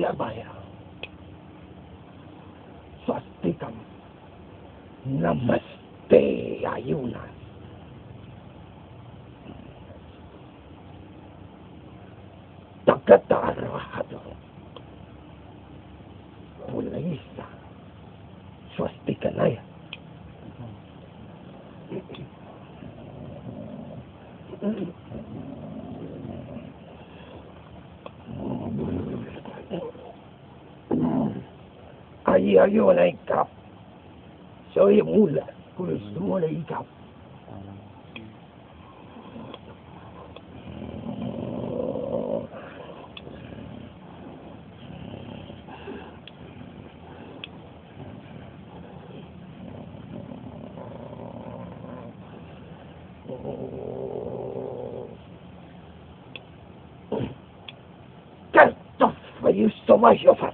Alaba. 还有我来搞，所以木啦，就是木来搞，这都还有什么想法？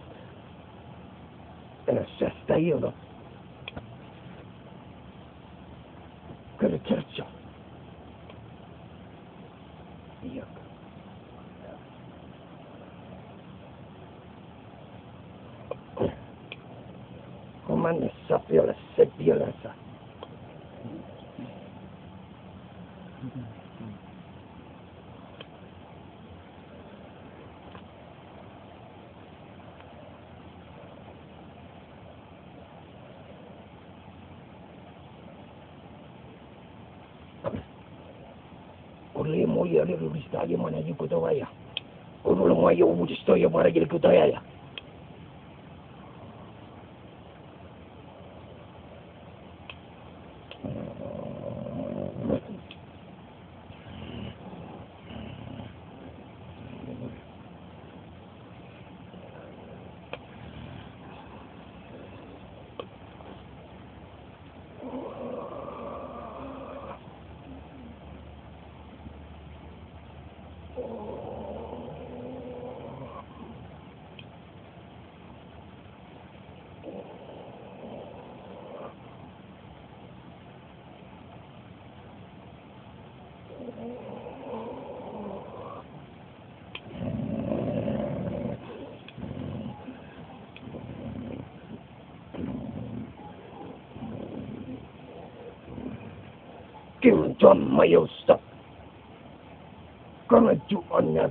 Alirudishaje mwanaji kutowaya. Ule moja ubudistoya mwanaji kutowaya. Kim John Mayosap. Kanajuan na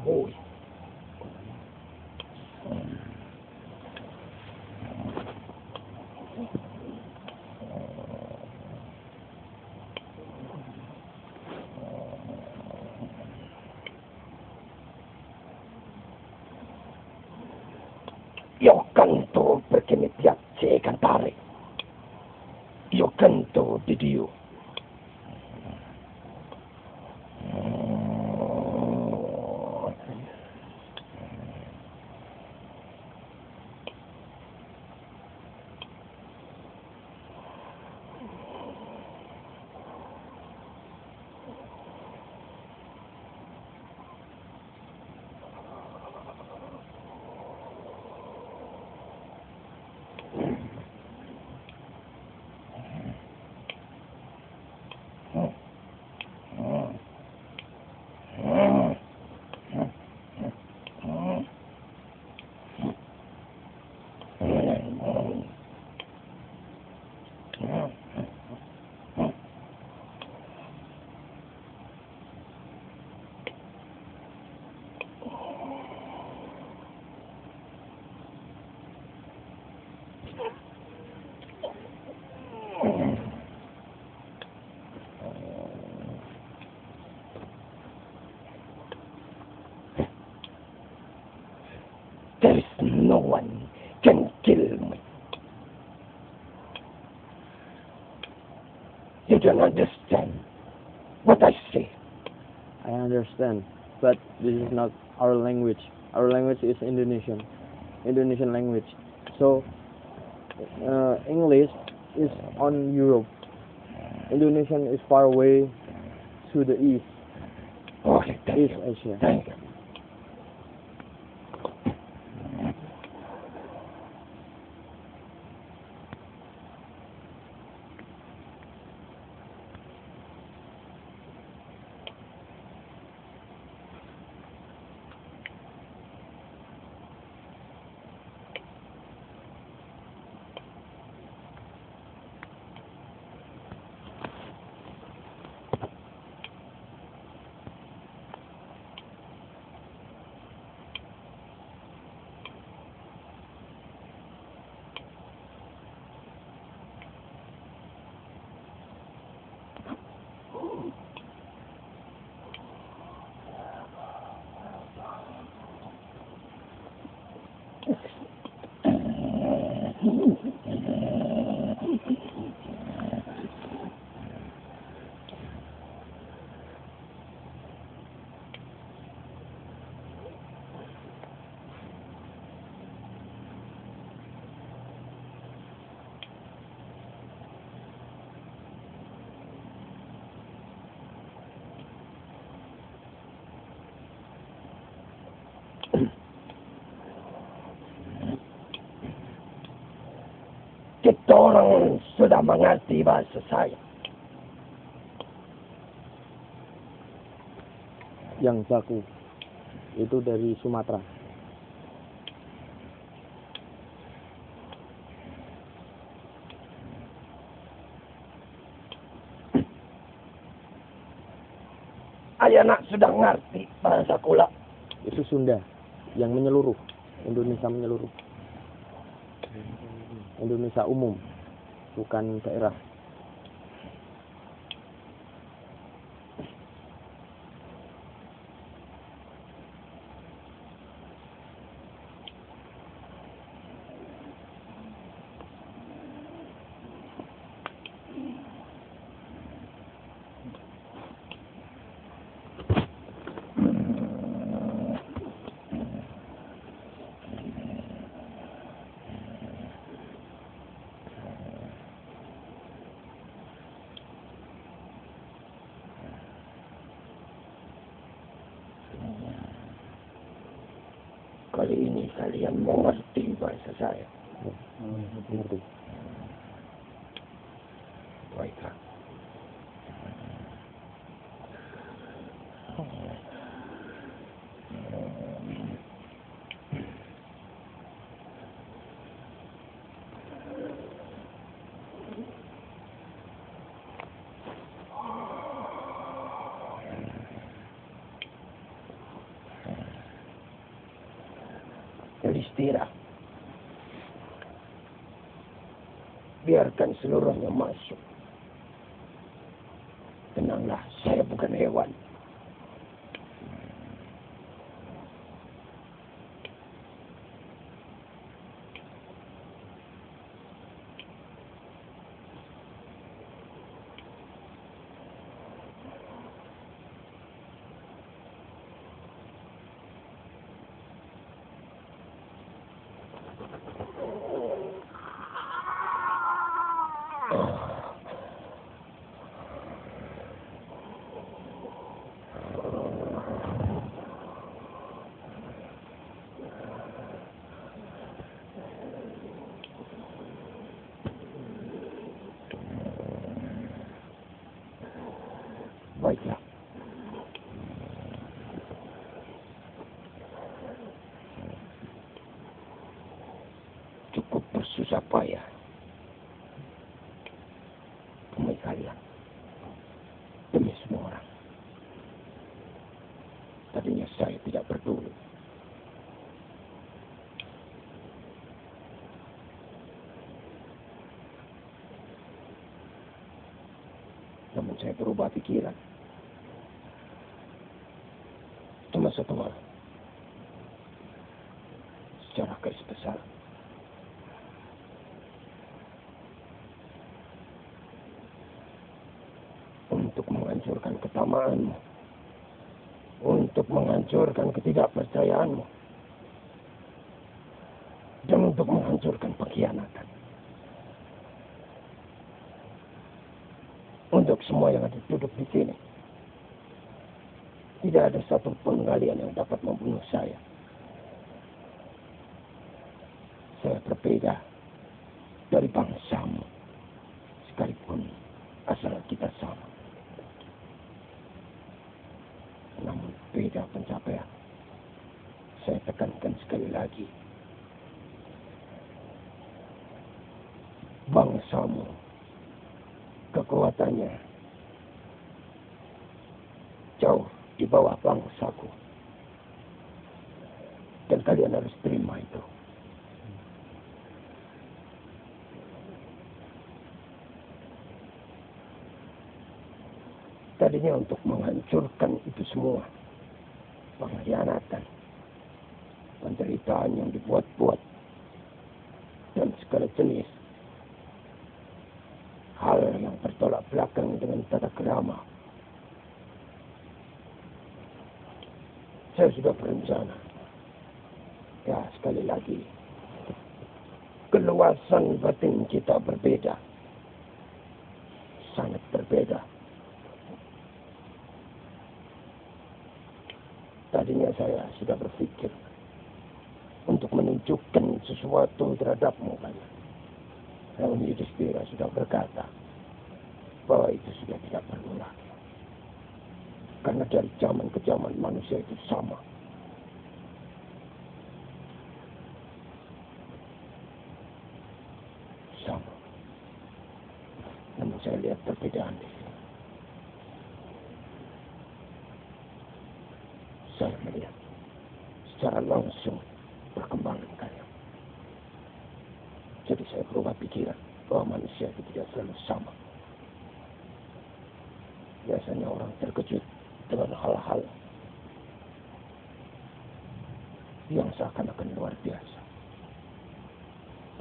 one can kill me. You don't understand what I say. I understand, but this is not our language. Our language is Indonesian, Indonesian language. So uh, English is on Europe. Indonesian is far away to the east, Okay, thank East you. Asia. Thank you. Orang sudah mengerti bahasa saya. Yang baku itu dari Sumatera. Ayah nak sudah ngerti bahasa kula. Itu Sunda yang menyeluruh. Indonesia menyeluruh. Indonesia umum, bukan daerah. Kali ini kalian mengerti bahasa saya. Ngerti. Baiklah. Istirahat. Biarkan seluruhnya masuk. Tenanglah, saya bukan hewan. Baiklah. Cukup bersusah payah. Demi kalian. Demi semua orang. Tadinya saya tidak peduli. Namun saya berubah pikiran. Hal. Secara garis besar. Untuk menghancurkan ketamaanmu. Untuk menghancurkan ketidakpercayaanmu. Dan untuk menghancurkan pengkhianatan. Untuk semua yang ada duduk di sini. Tidak ada satupun kalian yang dapat membunuh saya. Saya berbeda dari bangsamu. Sekalipun asal kita sama. Namun beda pencapaian. Saya tekankan sekali lagi. Bangsamu kekuatannya jauh di bawah bangsaku. Dan kalian harus terima itu. Tadinya untuk menghancurkan itu semua. Pengkhianatan. Penderitaan yang dibuat-buat. dan segala jenis hal yang bertolak belakang dengan tata kerama. Saya sudah berencana. Ya, sekali lagi. Keluasan batin kita berbeda. Sangat berbeda. Tadinya saya sudah berpikir untuk menunjukkan sesuatu terhadapmu kan. Namun Yudhistira sudah berkata bahwa itu sudah tidak perlu lagi. Karena dari zaman ke zaman manusia itu. Sama. Namun saya lihat perbedaan di sini. Saya melihat secara langsung perkembangan kalian. Jadi saya berubah pikiran bahwa manusia itu tidak selalu sama. Biasanya orang terkejut dengan hal-hal yang seakan-akan luar biasa.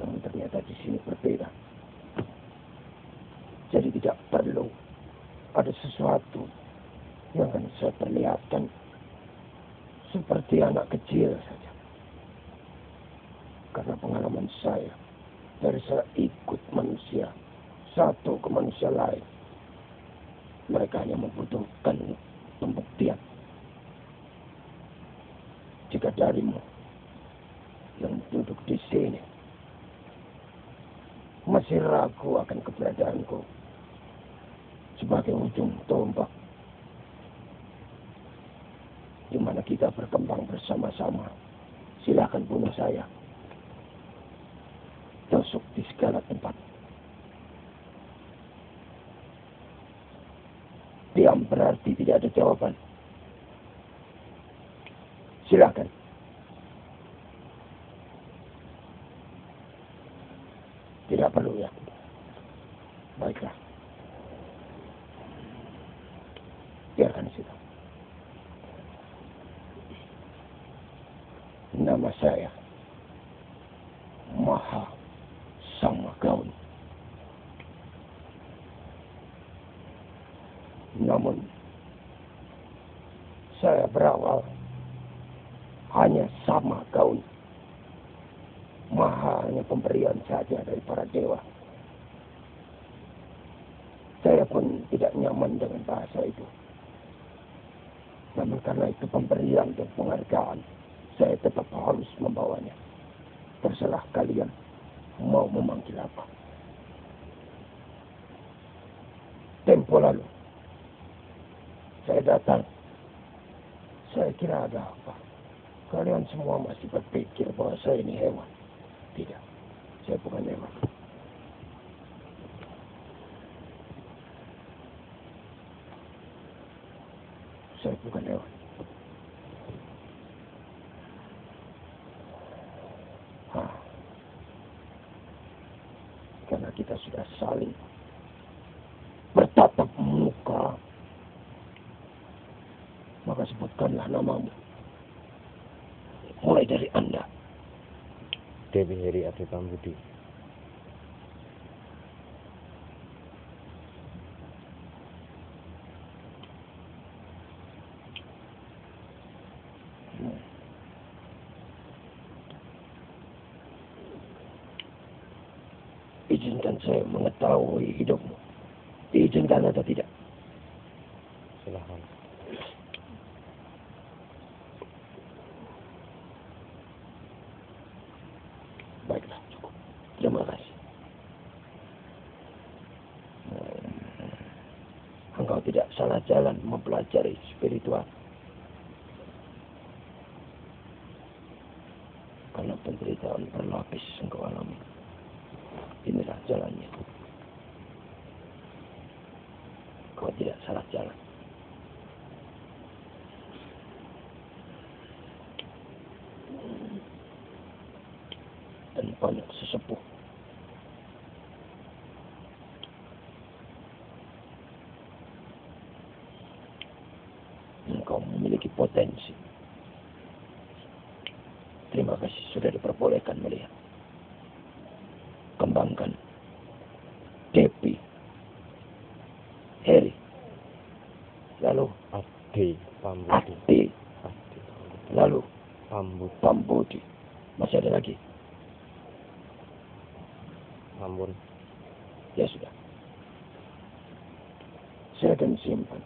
Namun ternyata di sini berbeda. Jadi tidak perlu ada sesuatu yang akan saya perlihatkan seperti anak kecil saja. Karena pengalaman saya dari saya ikut manusia satu ke manusia lain. Mereka hanya membutuhkan pembuktian. Jika darimu yang duduk di sini masih ragu akan keberadaanku sebagai ujung tombak di mana kita berkembang bersama-sama. Silakan bunuh saya. Tusuk di segala tempat. Diam berarti tidak ada jawaban. Silakan. Tidak perlu ya. Baiklah. Biarkan situ. Nama saya Maha Sama Gaun. Namun saya berawal hanya sama gaun. Maha hanya pemberian saja dari para dewa. Saya pun tidak nyaman dengan bahasa itu. Namun karena itu pemberian dan penghargaan, saya tetap harus membawanya. Terserah kalian mau memanggil apa. Tempo lalu, saya datang. Saya kira ada apa. Kalian semua masih berpikir bahwa saya ini hewan. Tidak, saya bukan hewan. Saya bukan hewan. Hah. Karena kita sudah saling bertatap muka, maka sebutkanlah namamu. Mulai dari Anda. Dewi Heri Adi Pambudi. Izinkan saya mengetahui hidupmu. Diizinkan atau tidak? Silahkan. Baiklah, cukup. Terima kasih. Hmm, Engkau tidak salah mempelajari spiritual. Karena penderitaan berlapis engkau alami. Inilah jalannya. Kau tidak salah jalan. Dan banyak sesepuh engkau memiliki potensi. Terima kasih sudah diperbolehkan melihat. kembangkan. Depi. Heri. Lalu Ade Pambudi. Ati. Ade Lalu Pambudi. Pambudi. Masih ada lagi? Ampun. Ya sudah. Saya akan simpan.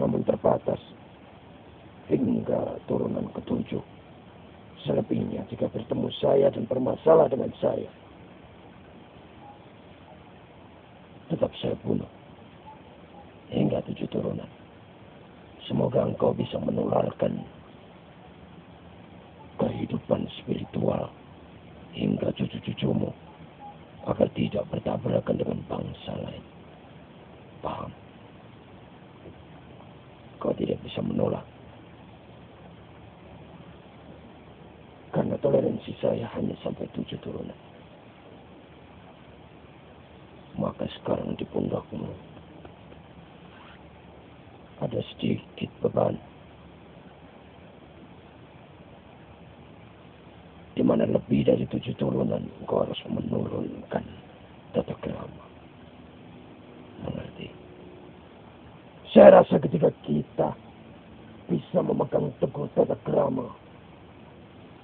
Namun terbatas hingga turunan ketujuh. Selebihnya jika bertemu saya dan bermasalah dengan saya. Tetap saya bunuh. Hingga tujuh turunan. Semoga engkau bisa menularkan kehidupan spiritual hingga cucu-cucumu agar tidak bertabrakan dengan bangsa lain. Paham? Kau tidak bisa menolak. Karena toleransi saya hanya sampai tujuh turunan. Maka sekarang di pundakmu ada sedikit beban. Di mana lebih dari tujuh turunan kau harus menurunkan tata kerama. Mengerti? Saya rasa ketika kita bisa memegang teguh tata kerama,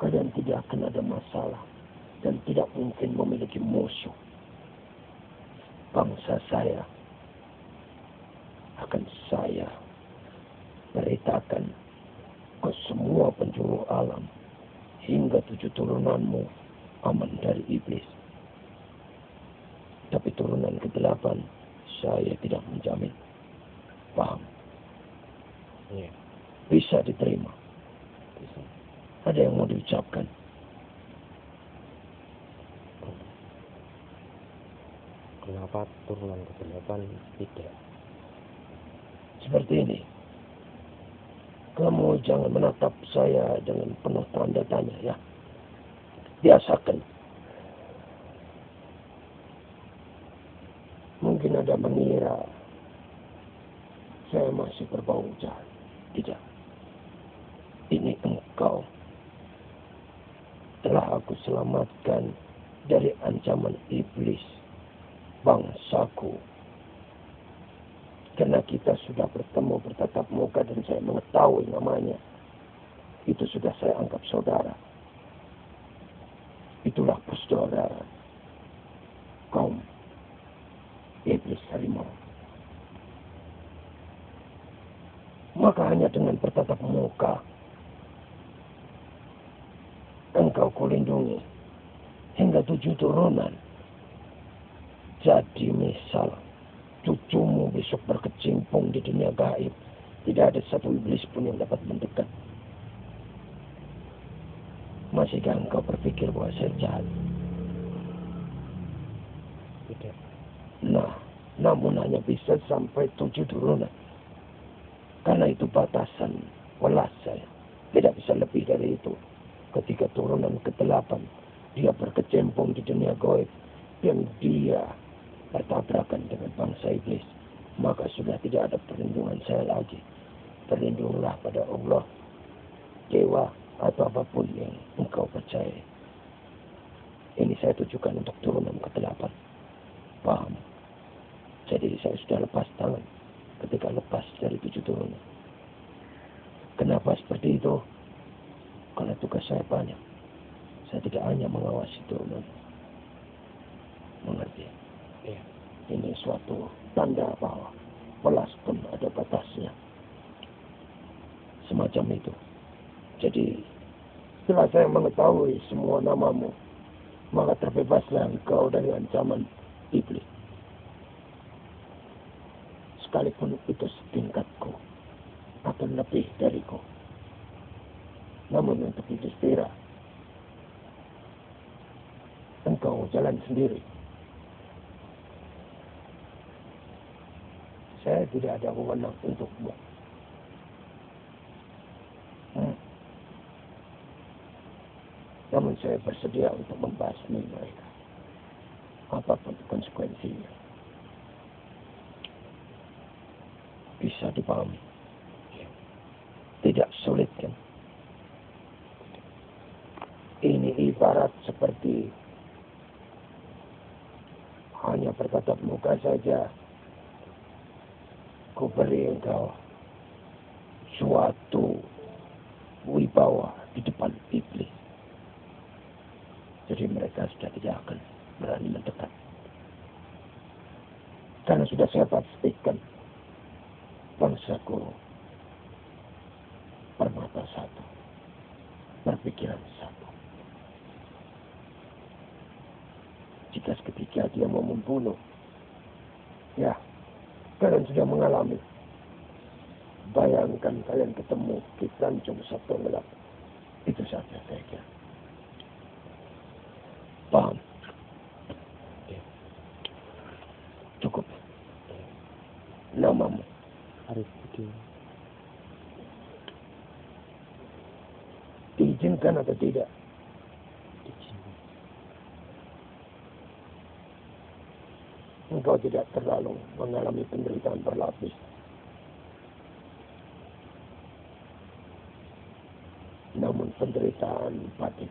kalian tidak akan ada masalah dan tidak mungkin memiliki musuh. Bangsa saya akan saya beritakan ke semua penjuru alam hingga tujuh turunanmu aman dari iblis. Tapi turunan ke delapan saya tidak menjamin. Paham? Iya. Bisa diterima. Bisa. Ada yang mau diucapkan? Kenapa turunan ke delapan tidak? Seperti ini. Kamu jangan menatap saya dengan penuh tanda tanya ya. Biasakan. Mungkin ada mengira saya masih berbau jahat. Tidak. Ini engkau telah aku selamatkan dari ancaman iblis bangsaku karena kita sudah bertemu bertatap muka dan saya mengetahui namanya. Itu sudah saya anggap saudara. Itulah persaudaraan. Kaum iblis harimau. Maka hanya dengan bertatap muka engkau kulindungi hingga tujuh turunan. Jadi misal cucumu besok berkecimpung di dunia gaib. Tidak ada satu iblis pun yang dapat mendekat. Masihkah engkau berpikir bahwa saya jahat? Tidak. Nah, namun hanya bisa sampai tujuh turunan. Karena itu batasan welas saya. Tidak bisa lebih dari itu. Ketika turunan ke-8, dia berkecimpung di dunia gaib. Dan dia bertabrakan bangsa iblis. Maka sudah tidak ada perlindungan saya lagi. Berlindunglah pada Allah, dewa, atau apa pun yang engkau percaya. Ini saya tujukan untuk turunan ke-8. Paham? Jadi saya sudah lepas tangan ketika lepas dari tujuh turunan. Kenapa seperti itu? Karena tugas saya banyak. Saya tidak hanya mengawasi turunan. Mengerti? Iya. Ini suatu tanda bahwa welas pun ada batasnya. Semacam itu. Jadi setelah saya mengetahui semua namamu, maka terbebaslah engkau dari ancaman iblis. Sekalipun itu setingkatku atau lebih dariku. Namun untuk itu istirahat, engkau jalan sendiri. Saya tidak ada wewenang untukmu. Hmm. Namun saya bersedia untuk membasmi mereka. Apa pun konsekuensinya. Bisa dipahami. Tidak sulit kan? Ini ibarat seperti bertatap muka saja, ku beri engkau suatu wibawa di depan iblis. Jadi mereka sudah tidak akan berani mendekat. Karena sudah saya pastikan bangsaku bermata satu, berpikiran satu. Jika seketika dia mau membunuh, ya, kalian sudah mengalami. Bayangkan kalian ketemu di Tanjung Sabtu Gelap. Itu saja saya kira. Paham? Ya. Cukup. Namamu. Arif Budi. Diizinkan atau tidak? Engkau tidak terlalu mengalami penderitaan berlapis. Namun penderitaan batin.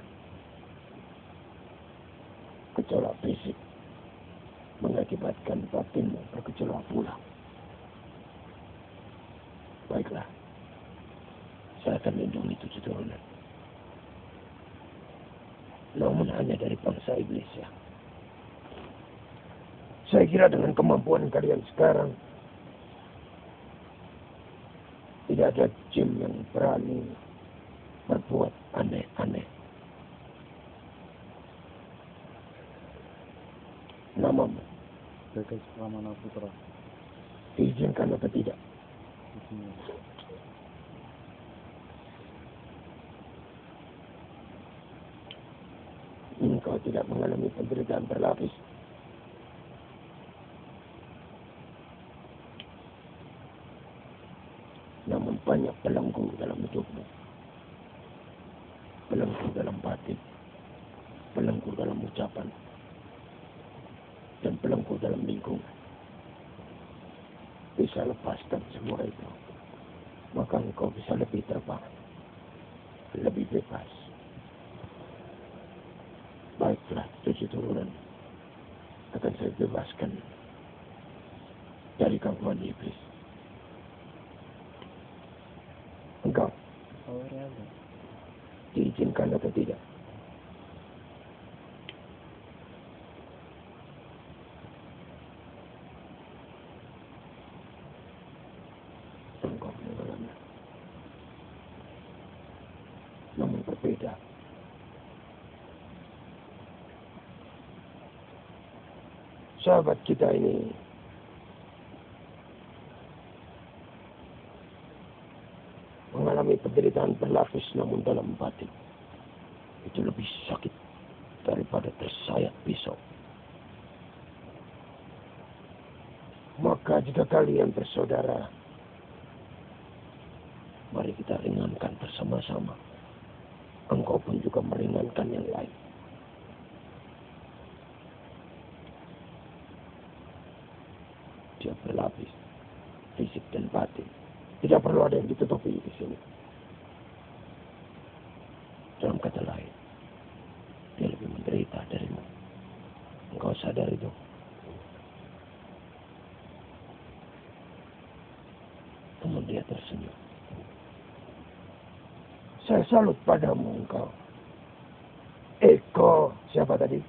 Gejolak fisik mengakibatkan batinmu bergejolak pula. Baiklah. Saya akan lindungi tujuh turunan. Namun hanya dari bangsa iblis ya. Saya kira dengan kemampuan kalian sekarang tidak ada jin yang berani berbuat aneh-aneh. Namamu Bagas Pramana Putra. diizinkan atau tidak? Diizinkan. Engkau tidak mengalami penderitaan berlapis. Namun banyak belenggu dalam hidupmu. Belenggu dalam batin. Belenggu dalam ucapan. Dan belenggu dalam lingkungan. Bisa lepaskan semua itu. Maka engkau bisa lebih terbang. Lebih bebas. Baiklah, tujuh turunan akan saya bebaskan dari gangguan iblis. Engkau Riana. diizinkan atau tidak? Berbeda. Sahabat kita ini mengalami berlapis namun dalam batin itu lebih sakit daripada tersayat pisau. Maka jika kalian bersaudara, mari kita ringankan bersama-sama. Engkau pun juga meringankan yang lain. Dia berlapis, fisik dan batin. Tidak perlu ada yang ditutupi di sini. Dalam kata lain, dia lebih menderita darimu. Engkau sadar itu. Namun dia tersenyum. Saya salut padamu engkau. Eko, siapa tadi?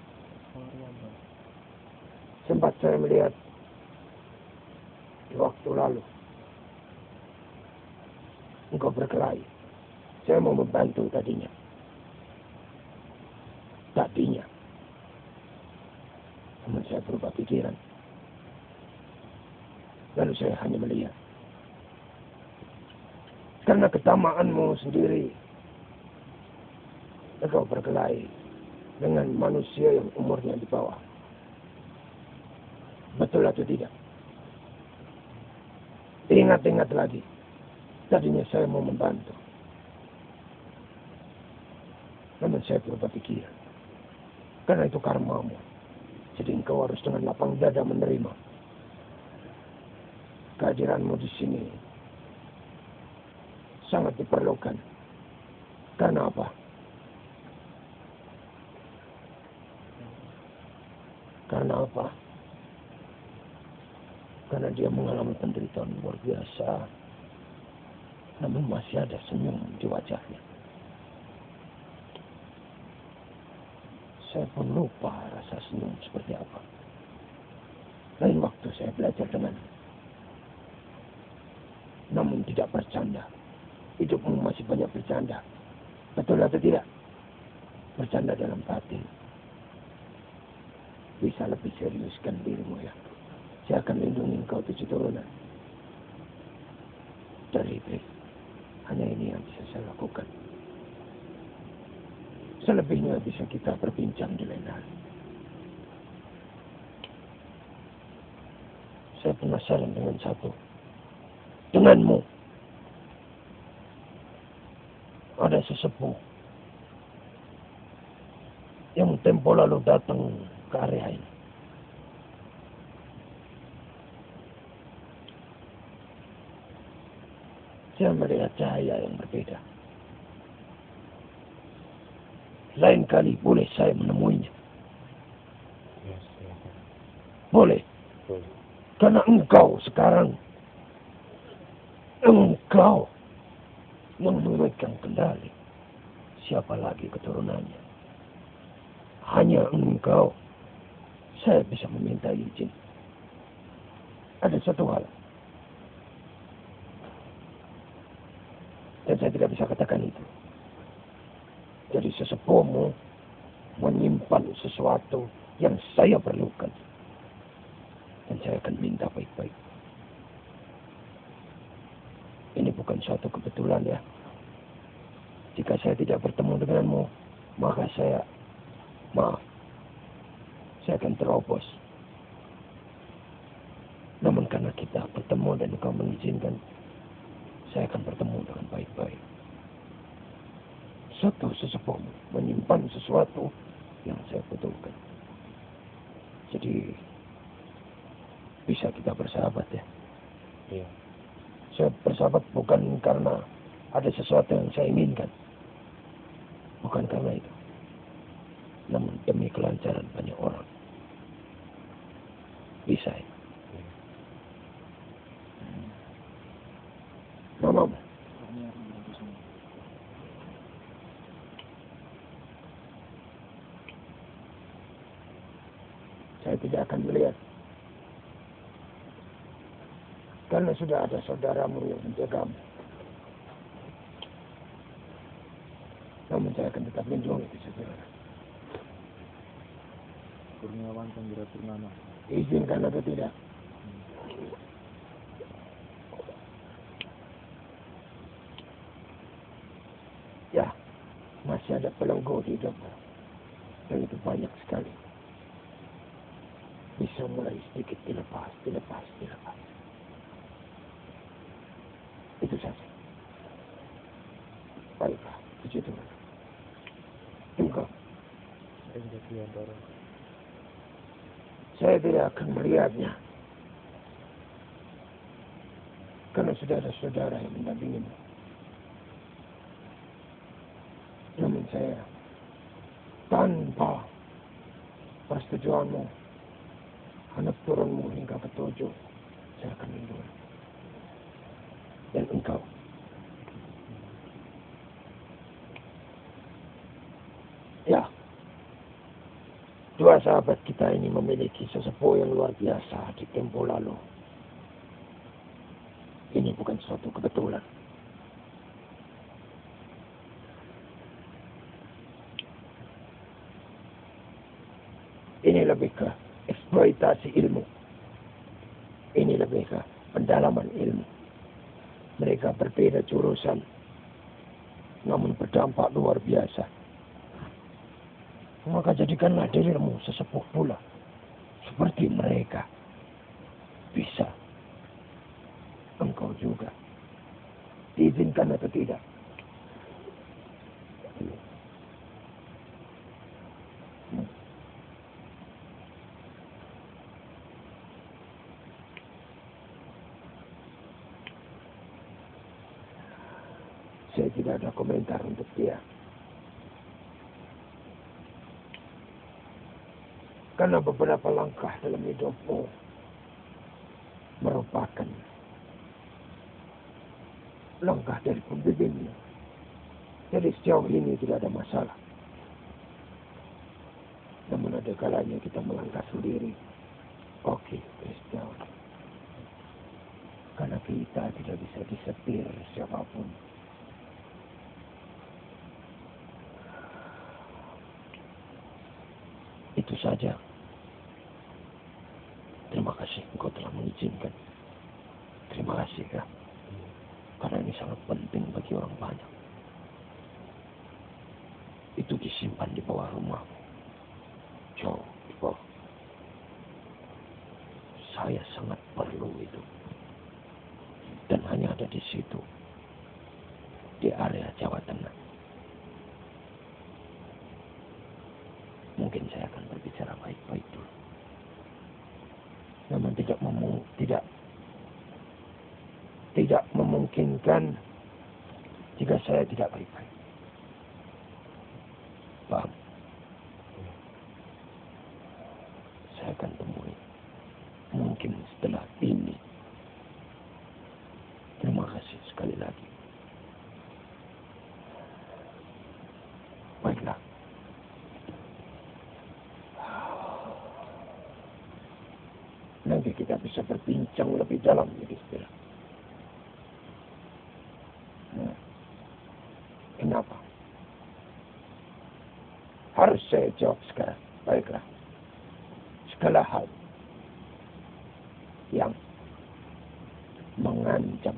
Sempat saya melihat di waktu lalu. Engkau berkelahi. Saya mau membantu tadinya. Tadinya. Namun saya berubah pikiran. Lalu saya hanya melihat. Karena ketamaanmu sendiri. Engkau berkelahi dengan manusia yang umurnya di bawah. Betul atau tidak? Ingat-ingat lagi. Tadinya saya mau membantu. Namun saya berubah pikiran. Karena itu karmamu. Jadi engkau harus dengan lapang dada menerima. Kehadiranmu di sini sangat diperlukan. Karena apa? Karena apa? Karena dia mengalami penderitaan luar biasa. Namun masih ada senyum di wajahnya. Saya pun lupa rasa senyum seperti apa. Lain waktu saya belajar dengan namun tidak bercanda. Hidupmu masih banyak bercanda. Betul atau tidak? Bercanda dalam batin. Bisa lebih seriuskan dirimu ya. Saya akan lindungi engkau tujuh turunan. Dari iblis. Hanya ini yang bisa saya lakukan. Selebihnya bisa kita berbincang di lain hari. Saya penasaran dengan satu. Denganmu. Ada sesepuh yang tempo lalu datang ini. Saya melihat cahaya yang berbeda. Lain kali boleh saya menemuinya. Ya. Boleh. Boleh. Karena engkau sekarang engkau yang memegang kendali. Siapa lagi keturunannya? Hanya engkau. Saya bisa meminta izin. Ada satu hal. Dan saya tidak bisa katakan itu. Jadi sesepuhmu menyimpan sesuatu yang saya perlukan. Dan saya akan minta baik-baik. Ini bukan suatu kebetulan ya. Jika saya tidak bertemu denganmu, maka saya maaf. Saya akan terobos. Namun karena kita bertemu dan engkau mengizinkan, saya akan bertemu dengan baik-baik. Satu sesepuhmu menyimpan sesuatu yang saya butuhkan. Jadi bisa kita bersahabat ya. Iya. Saya bersahabat bukan karena ada sesuatu yang saya inginkan. Bukan karena itu. Namun demi kelancaran banyak orang. Bisa. Mamamu. Saya tidak akan melihat. Karena sudah ada saudaramu yang menjagamu. Namun saya akan tetap di saudara. Kurniawan Chandra Purnama. Izinkan atau tidak? Ya, masih ada pelenggu. Dan itu banyak sekali. Bisa mulai sedikit dilepas, dilepas, dilepas. Itu saja. Baiklah, puji Tuhan. Engkau, Priantoro. Saya tidak akan melihatnya. Karena sudah ada saudara yang mendampingimu. Namun saya, tanpa persetujuanmu, anak turunmu hingga ketujuh, saya akan lindungi. Dan engkau, ya, dua sahabat kita ini memiliki sesepuh yang luar biasa di tempo lalu. Ini bukan suatu kebetulan. Ini lebih ke eksploitasi ilmu. Ini lebih ke pendalaman ilmu. Mereka berbeda jurusan, namun berdampak luar biasa. Maka jadikanlah dirimu sesepuh pula, seperti mereka. Bisa. Engkau juga. Diizinkan atau tidak? Saya tidak ada komentar untuk dia. Karena beberapa langkah dalam hidupmu merupakan langkah dari pembimbingnya. Jadi sejauh ini tidak ada masalah. Namun ada kalanya kita melangkah sendiri. Oke, Kristen. Karena kita tidak bisa disetir siapa pun. Itu saja. Terima kasih engkau telah mengizinkan. Terima kasih ya. Karena ini sangat penting bagi orang banyak. Itu disimpan di bawah rumah. Jauh di bawah. Saya sangat perlu itu. Dan hanya ada di situ. Di area Jawa Tengah. Mungkin saya akan berbicara baik-baik dulu. Namun tidak memung tidak tidak memungkinkan jika saya tidak baik-baik. Paham? Saya akan temui. Mungkin setelah ini. Terima kasih sekali lagi. Baiklah. Nanti kita bisa berbincang lebih dalam jadi. Nah, kenapa? Harus saya jawab sekarang. Baiklah. Segala hal yang mengancam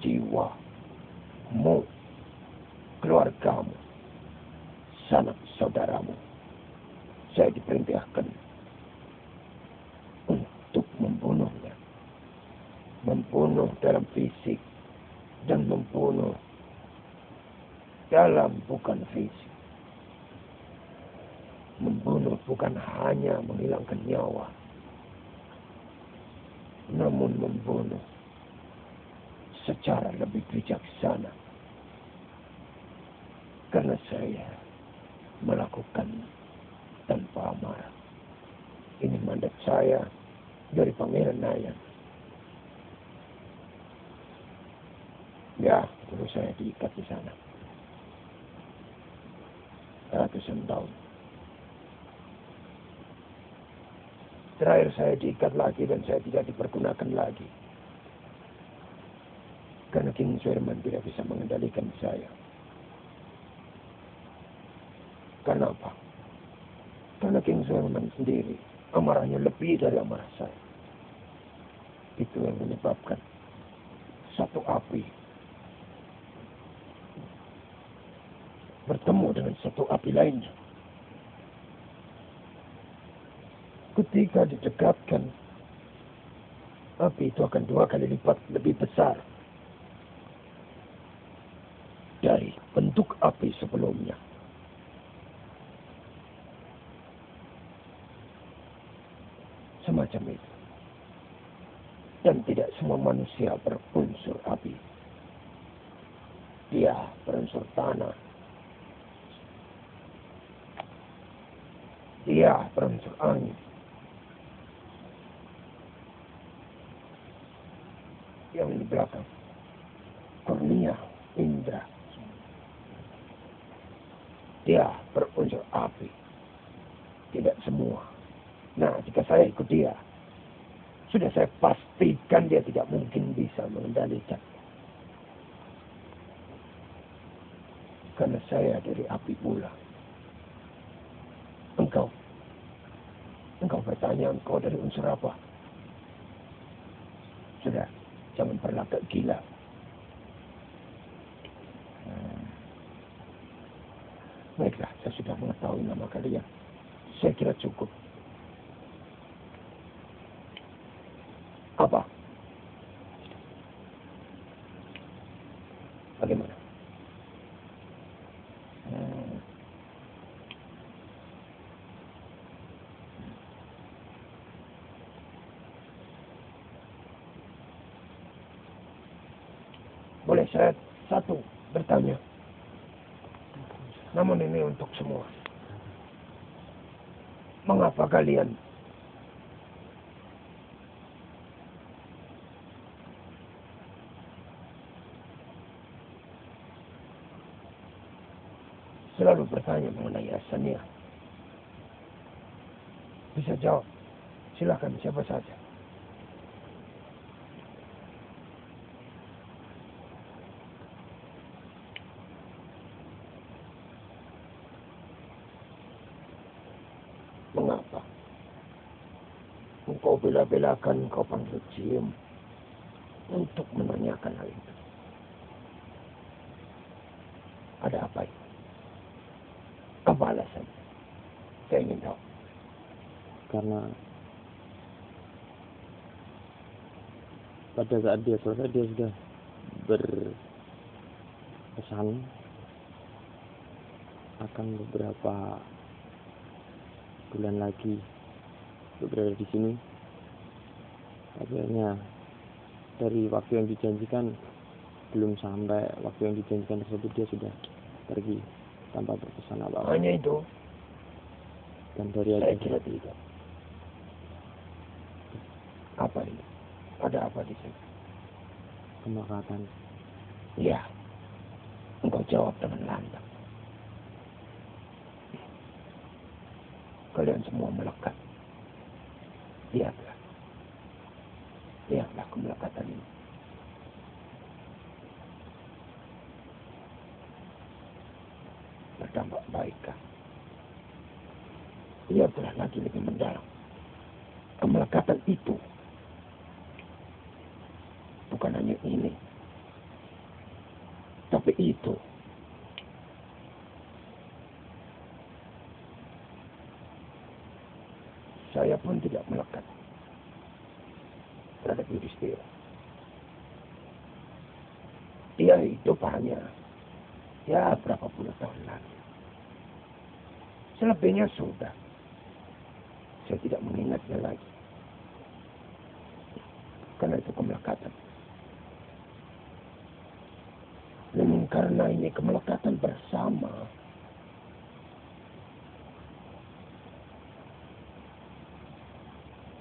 jiwamu, keluargamu, sanak saudaramu. Saya diperintahkan untuk membunuhnya. Membunuh dalam fisik dan membunuh dalam bukan fisik. Membunuh bukan hanya menghilangkan nyawa, namun membunuh secara lebih bijaksana. Karena saya melakukan tanpa amarah. Ini mandat saya dari Pangeran Nayan. Ya, dulu saya diikat di sana. Ratusan tahun. Terakhir saya diikat lagi dan saya tidak dipergunakan lagi. Karena King Sherman tidak bisa mengendalikan saya. Kenapa? Karena King Sherman sendiri amarahnya lebih dari amarah saya. Itu yang menyebabkan satu api bertemu dengan satu api lainnya. ketika didekatkan, api itu akan dua kali lipat lebih besar dari bentuk api sebelumnya. Semacam itu. Dan tidak semua manusia berunsur api. Dia berunsur tanah. Berunsur angin. yang di belakang. Kurnia Indra. Dia berunsur api. Tidak semua. Nah, jika saya ikut dia, sudah saya pastikan dia tidak mungkin bisa mengendalikan. Karena saya dari api pula. Engkau, engkau bertanya engkau dari unsur apa? Sudah, jangan berlagak gila. Hmm. Baiklah, saya sudah mengetahui nama kalian. Saya kira cukup. Apa? boleh saya satu bertanya. Namun ini untuk semua. Mengapa kalian selalu bertanya mengenai asalnya? Bisa jawab. Silakan siapa saja. Bela-belakan kau panggil Ciem untuk menanyakan hal itu. Ada apa itu? Apa alasan? Saya ingin tahu. karena pada saat dia selesai dia sudah berpesan akan beberapa bulan lagi untuk berada di sini akhirnya dari waktu yang dijanjikan belum sampai waktu yang dijanjikan tersebut dia sudah pergi tanpa berpesan apa-apa Hanya itu, dan dari saya kira tidak. Apa ini? Ada apa di sini? kemakatan Ya, engkau jawab dengan lantang. Kalian semua melekat. Lihatlah. Kemelekatan ini. Berdampak baikkah? Lihatlah lagi lebih mendalam. Kemelekatan itu bukan hanya ini, tapi itu. Saya pun tidak melekat terhadap Yudhistira. Dia hidup hanya ya berapa puluh tahun lagi. Selebihnya sudah. Saya tidak mengingatnya lagi. Karena itu kemelekatan. Dan karena ini kemelekatan bersama.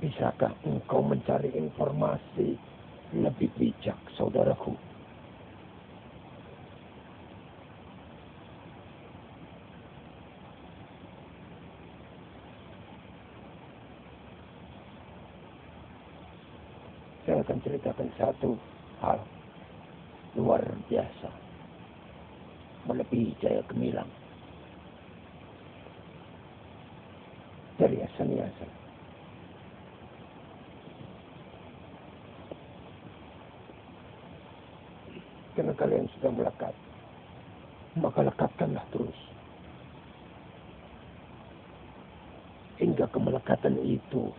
Bisakah engkau mencari informasi lebih bijak, saudaraku? Saya akan ceritakan satu hal luar biasa. Melebihi jaya gemilang. Dari asan-asan. Karena kalian sudah melekat. Maka lekatkanlah terus. Hingga kemelekatan itu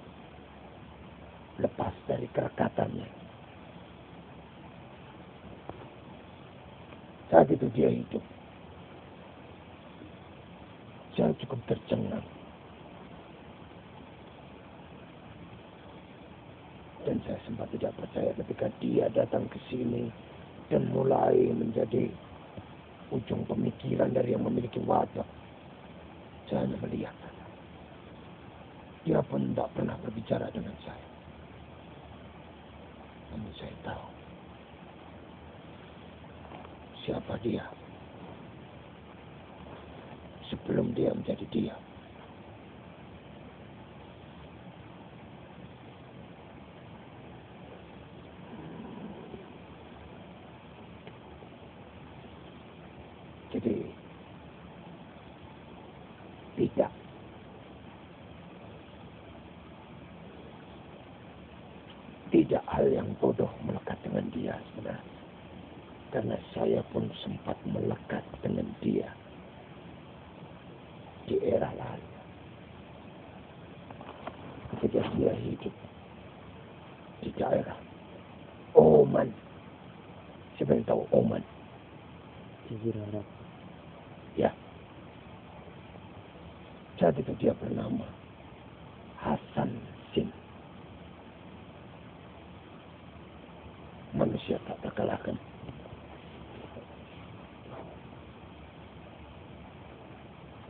lepas dari kerekatannya. Saat itu dia hidup. Saya cukup tercengang. Dan saya sempat tidak percaya ketika dia datang ke sini dan mulai menjadi ujung pemikiran dari yang memiliki wajah. Saya hanya melihat. Dia pun tidak pernah berbicara dengan saya. Namun saya tahu siapa dia sebelum dia menjadi dia. Jadi tidak tidak hal yang bodoh melekat dengan dia sebenarnya. Karena saya pun sempat melekat dengan dia di era lalu. Ketika dia hidup di daerah Oman. Siapa yang tahu Oman? Jazirah Arab Ya. Saat itu dia bernama Hasan Sin. Manusia tak terkalahkan.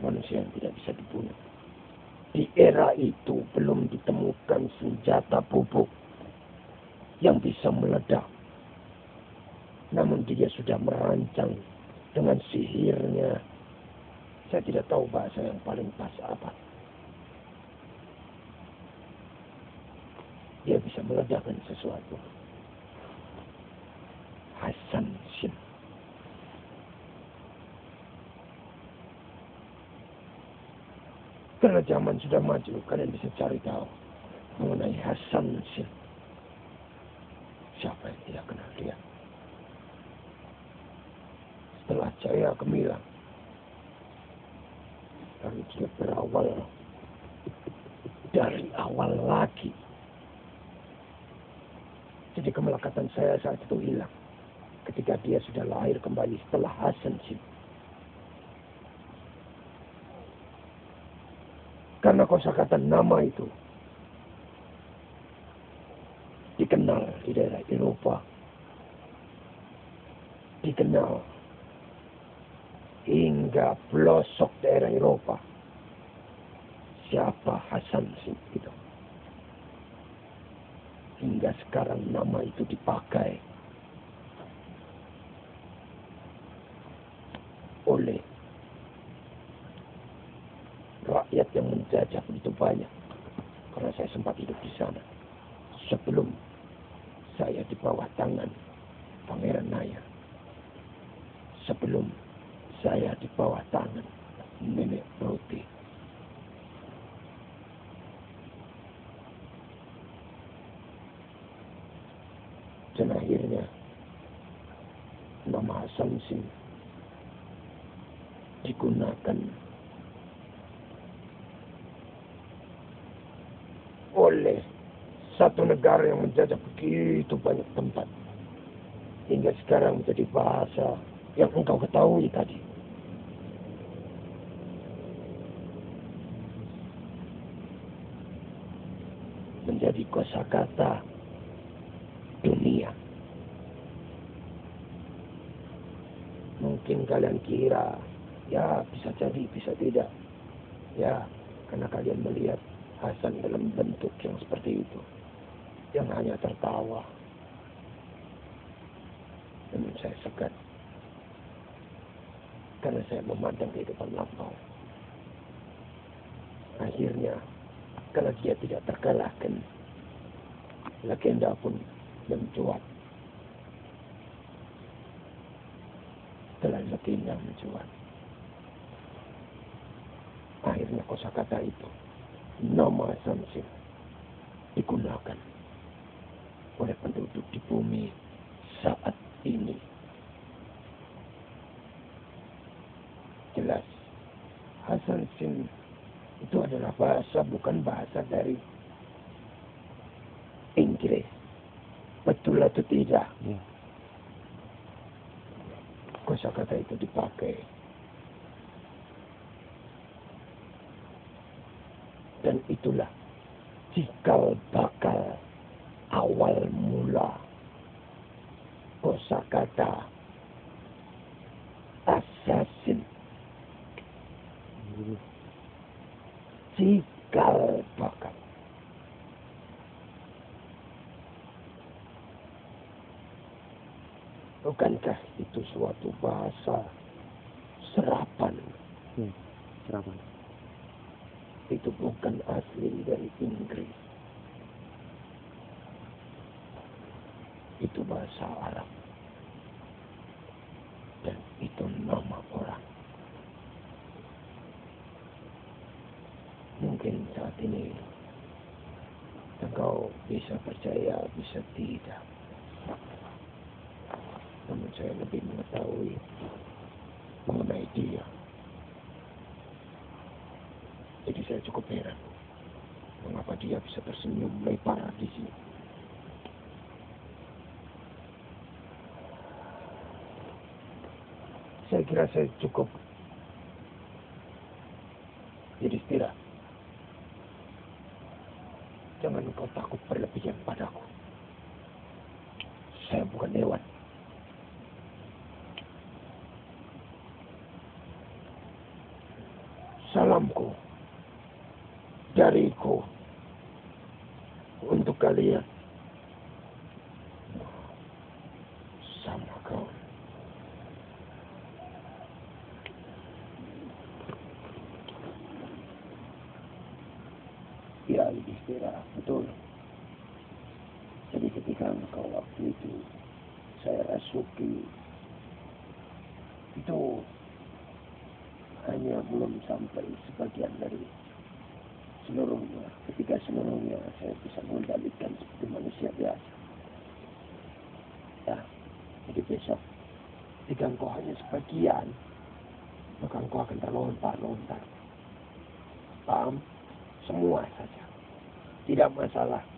Manusia yang tidak bisa dibunuh. Di era itu belum ditemukan senjata bubuk yang bisa meledak. Namun dia sudah merancang dengan sihirnya Saya tidak tahu bahasa yang paling pas apa. Dia bisa meledakkan sesuatu. Hasan Shin. Karena zaman sudah maju, kalian bisa cari tahu mengenai Hasan Shin. Siapa yang tidak kenal dia? Setelah Jaya Gemilang, lalu dia berawal dari awal lagi. Jadi kemelekatan saya saat itu hilang ketika dia sudah lahir kembali setelah Hasan Shin. Karena kosakata nama itu dikenal di daerah Eropa, dikenal hingga pelosok daerah Eropa. Siapa Hasan itu? Hingga sekarang nama itu dipakai oleh rakyat yang menjajah begitu banyak. Karena saya sempat hidup di sana. Sebelum saya di bawah tangan Pangeran Naya. Sebelum saya di bawah tangan Nenek Roti. Dan akhirnya nama Singh digunakan oleh satu negara yang menjajah begitu banyak tempat hingga sekarang menjadi bahasa yang engkau ketahui tadi. Menjadi kosakata dunia. Mungkin kalian kira, ya bisa jadi, bisa tidak. Ya, karena kalian melihat Hasan dalam bentuk yang seperti itu. Yang hanya tertawa. Namun saya segan. Karena saya memandang kehidupan lampau. Akhirnya, karena dia tidak terkalahkan, legenda pun mencuat. Setelah legenda mencuat. Akhirnya kosakata itu nama Samsir digunakan oleh penduduk di bumi saat ini. Jelas, Hasan Sin itu adalah bahasa bukan bahasa dari Inggris. Betul atau tidak? Ya. Kosakata itu dipakai dan itulah cikal bakal awal mula kosakata assassin cikal bakal bukankah itu suatu bahasa serapan Ya, serapan. itu bukan asli dari Inggris. Itu bahasa Arab. Dan itu nama orang. Mungkin saat ini engkau bisa percaya, bisa tidak. Namun saya lebih mengetahui mengenai dia. Jadi saya cukup heran. Mengapa dia bisa tersenyum lebar di sini. Saya kira saya cukup jadi istirahat. Jangan engkau takut berlebihan padaku. Saya bukan hewan. Salamku dariku untuk kalian. Sama kau. engkau waktu itu saya rasuki itu hanya belum sampai sebagian dari seluruhnya. Ketika seluruhnya saya bisa mengendalikan seperti manusia biasa. Ya, jadi besok jika engkau hanya sebagian, maka engkau akan terlontar-lontar. Paham? Semua saja. Tidak